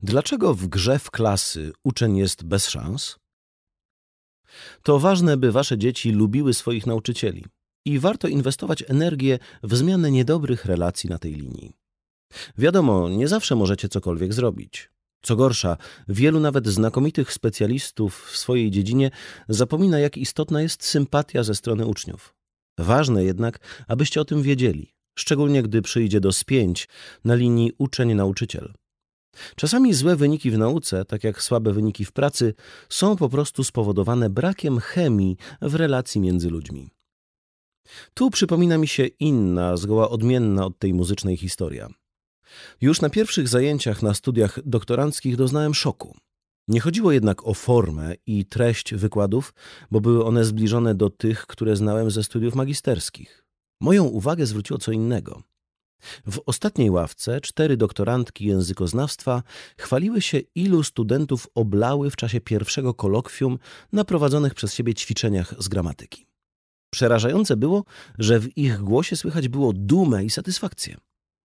Dlaczego w grze w klasy uczeń jest bez szans? To ważne, by wasze dzieci lubiły swoich nauczycieli i warto inwestować energię w zmianę niedobrych relacji na tej linii. Wiadomo, nie zawsze możecie cokolwiek zrobić. Co gorsza, wielu nawet znakomitych specjalistów w swojej dziedzinie zapomina, jak istotna jest sympatia ze strony uczniów. Ważne jednak, abyście o tym wiedzieli, szczególnie gdy przyjdzie do spięć na linii uczeń-nauczyciel. Czasami złe wyniki w nauce, tak jak słabe wyniki w pracy, są po prostu spowodowane brakiem chemii w relacji między ludźmi. Tu przypomina mi się inna, zgoła odmienna od tej muzycznej historia. Już na pierwszych zajęciach na studiach doktoranckich doznałem szoku. Nie chodziło jednak o formę i treść wykładów, bo były one zbliżone do tych, które znałem ze studiów magisterskich. Moją uwagę zwróciło co innego. W ostatniej ławce cztery doktorantki językoznawstwa chwaliły się, ilu studentów oblały w czasie pierwszego kolokwium na prowadzonych przez siebie ćwiczeniach z gramatyki. Przerażające było, że w ich głosie słychać było dumę i satysfakcję.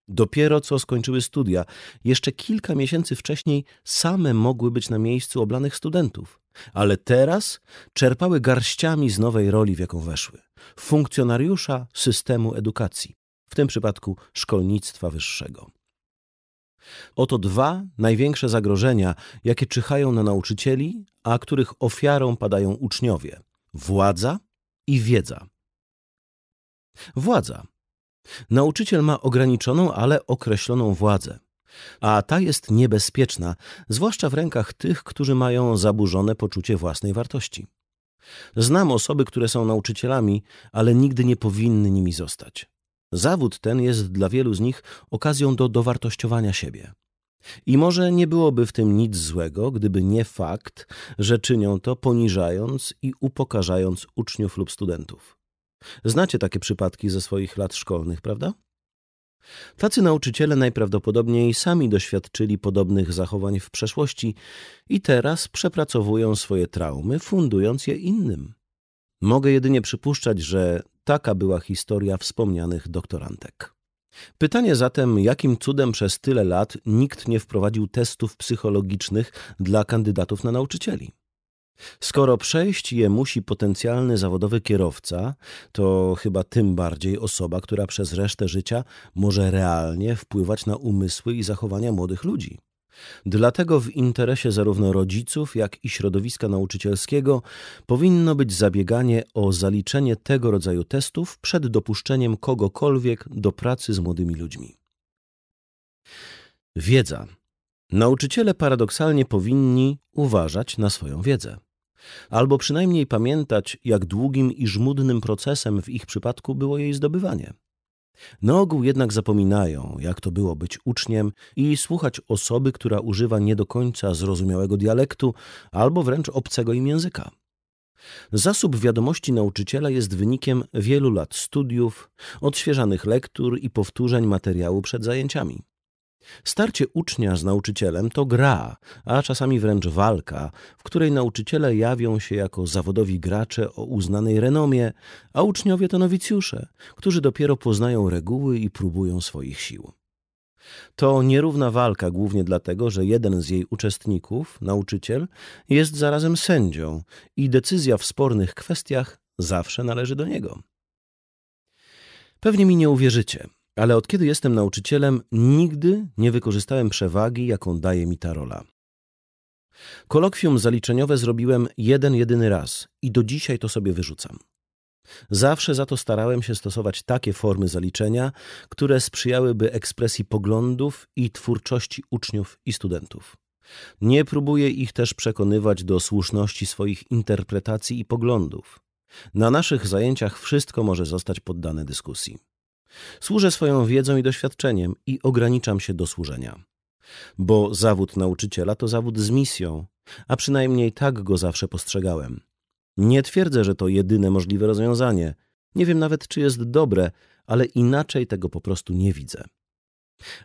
Dopiero co skończyły studia, jeszcze kilka miesięcy wcześniej same mogły być na miejscu oblanych studentów, ale teraz czerpały garściami z nowej roli, w jaką weszły funkcjonariusza systemu edukacji, w tym przypadku szkolnictwa wyższego. Oto dwa największe zagrożenia, jakie czyhają na nauczycieli, a których ofiarą padają uczniowie: władza i wiedza. Władza Nauczyciel ma ograniczoną, ale określoną władzę, a ta jest niebezpieczna, zwłaszcza w rękach tych, którzy mają zaburzone poczucie własnej wartości. Znam osoby, które są nauczycielami, ale nigdy nie powinny nimi zostać. Zawód ten jest dla wielu z nich okazją do dowartościowania siebie. I może nie byłoby w tym nic złego, gdyby nie fakt, że czynią to poniżając i upokarzając uczniów lub studentów. Znacie takie przypadki ze swoich lat szkolnych, prawda? Tacy nauczyciele najprawdopodobniej sami doświadczyli podobnych zachowań w przeszłości i teraz przepracowują swoje traumy, fundując je innym. Mogę jedynie przypuszczać, że taka była historia wspomnianych doktorantek. Pytanie zatem, jakim cudem przez tyle lat nikt nie wprowadził testów psychologicznych dla kandydatów na nauczycieli? Skoro przejść je musi potencjalny zawodowy kierowca, to chyba tym bardziej osoba, która przez resztę życia może realnie wpływać na umysły i zachowania młodych ludzi. Dlatego w interesie zarówno rodziców, jak i środowiska nauczycielskiego powinno być zabieganie o zaliczenie tego rodzaju testów przed dopuszczeniem kogokolwiek do pracy z młodymi ludźmi. Wiedza. Nauczyciele paradoksalnie powinni uważać na swoją wiedzę albo przynajmniej pamiętać, jak długim i żmudnym procesem w ich przypadku było jej zdobywanie. Na ogół jednak zapominają, jak to było być uczniem i słuchać osoby, która używa nie do końca zrozumiałego dialektu albo wręcz obcego im języka. Zasób wiadomości nauczyciela jest wynikiem wielu lat studiów, odświeżanych lektur i powtórzeń materiału przed zajęciami. Starcie ucznia z nauczycielem to gra, a czasami wręcz walka, w której nauczyciele jawią się jako zawodowi gracze o uznanej renomie, a uczniowie to nowicjusze, którzy dopiero poznają reguły i próbują swoich sił. To nierówna walka głównie dlatego, że jeden z jej uczestników, nauczyciel, jest zarazem sędzią i decyzja w spornych kwestiach zawsze należy do niego. Pewnie mi nie uwierzycie, ale od kiedy jestem nauczycielem, nigdy nie wykorzystałem przewagi, jaką daje mi ta rola. Kolokwium zaliczeniowe zrobiłem jeden jedyny raz i do dzisiaj to sobie wyrzucam. Zawsze za to starałem się stosować takie formy zaliczenia, które sprzyjałyby ekspresji poglądów i twórczości uczniów i studentów. Nie próbuję ich też przekonywać do słuszności swoich interpretacji i poglądów. Na naszych zajęciach wszystko może zostać poddane dyskusji. Służę swoją wiedzą i doświadczeniem i ograniczam się do służenia. Bo zawód nauczyciela to zawód z misją, a przynajmniej tak go zawsze postrzegałem. Nie twierdzę, że to jedyne możliwe rozwiązanie. Nie wiem nawet, czy jest dobre, ale inaczej tego po prostu nie widzę.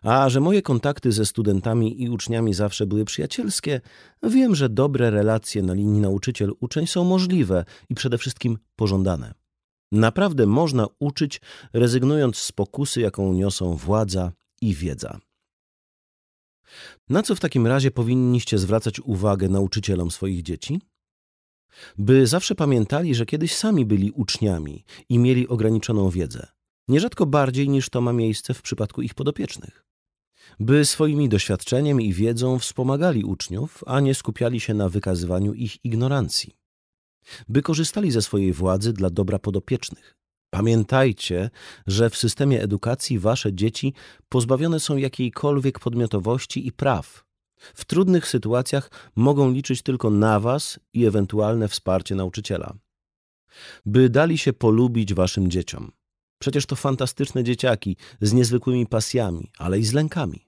A że moje kontakty ze studentami i uczniami zawsze były przyjacielskie, wiem, że dobre relacje na linii nauczyciel-uczeń są możliwe i przede wszystkim pożądane. Naprawdę można uczyć, rezygnując z pokusy, jaką niosą władza i wiedza. Na co w takim razie powinniście zwracać uwagę nauczycielom swoich dzieci? By zawsze pamiętali, że kiedyś sami byli uczniami i mieli ograniczoną wiedzę, nierzadko bardziej niż to ma miejsce w przypadku ich podopiecznych. By swoimi doświadczeniem i wiedzą wspomagali uczniów, a nie skupiali się na wykazywaniu ich ignorancji. By korzystali ze swojej władzy dla dobra podopiecznych. Pamiętajcie, że w systemie edukacji wasze dzieci pozbawione są jakiejkolwiek podmiotowości i praw. W trudnych sytuacjach mogą liczyć tylko na was i ewentualne wsparcie nauczyciela. By dali się polubić waszym dzieciom. Przecież to fantastyczne dzieciaki z niezwykłymi pasjami, ale i z lękami.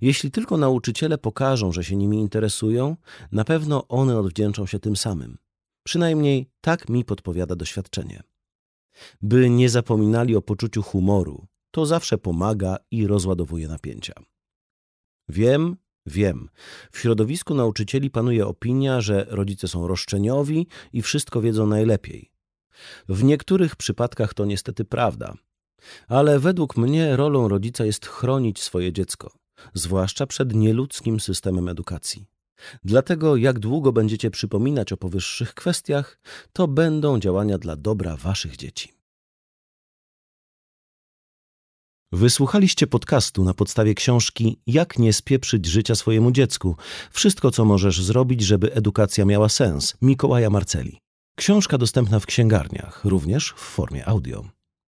Jeśli tylko nauczyciele pokażą, że się nimi interesują, na pewno one odwdzięczą się tym samym. Przynajmniej tak mi podpowiada doświadczenie. By nie zapominali o poczuciu humoru, to zawsze pomaga i rozładowuje napięcia. Wiem, wiem, w środowisku nauczycieli panuje opinia, że rodzice są roszczeniowi i wszystko wiedzą najlepiej. W niektórych przypadkach to niestety prawda, ale według mnie rolą rodzica jest chronić swoje dziecko, zwłaszcza przed nieludzkim systemem edukacji. Dlatego, jak długo będziecie przypominać o powyższych kwestiach, to będą działania dla dobra waszych dzieci. Wysłuchaliście podcastu na podstawie książki Jak nie spieprzyć życia swojemu dziecku. Wszystko, co możesz zrobić, żeby edukacja miała sens. Mikołaja Marceli. Książka dostępna w księgarniach, również w formie audio.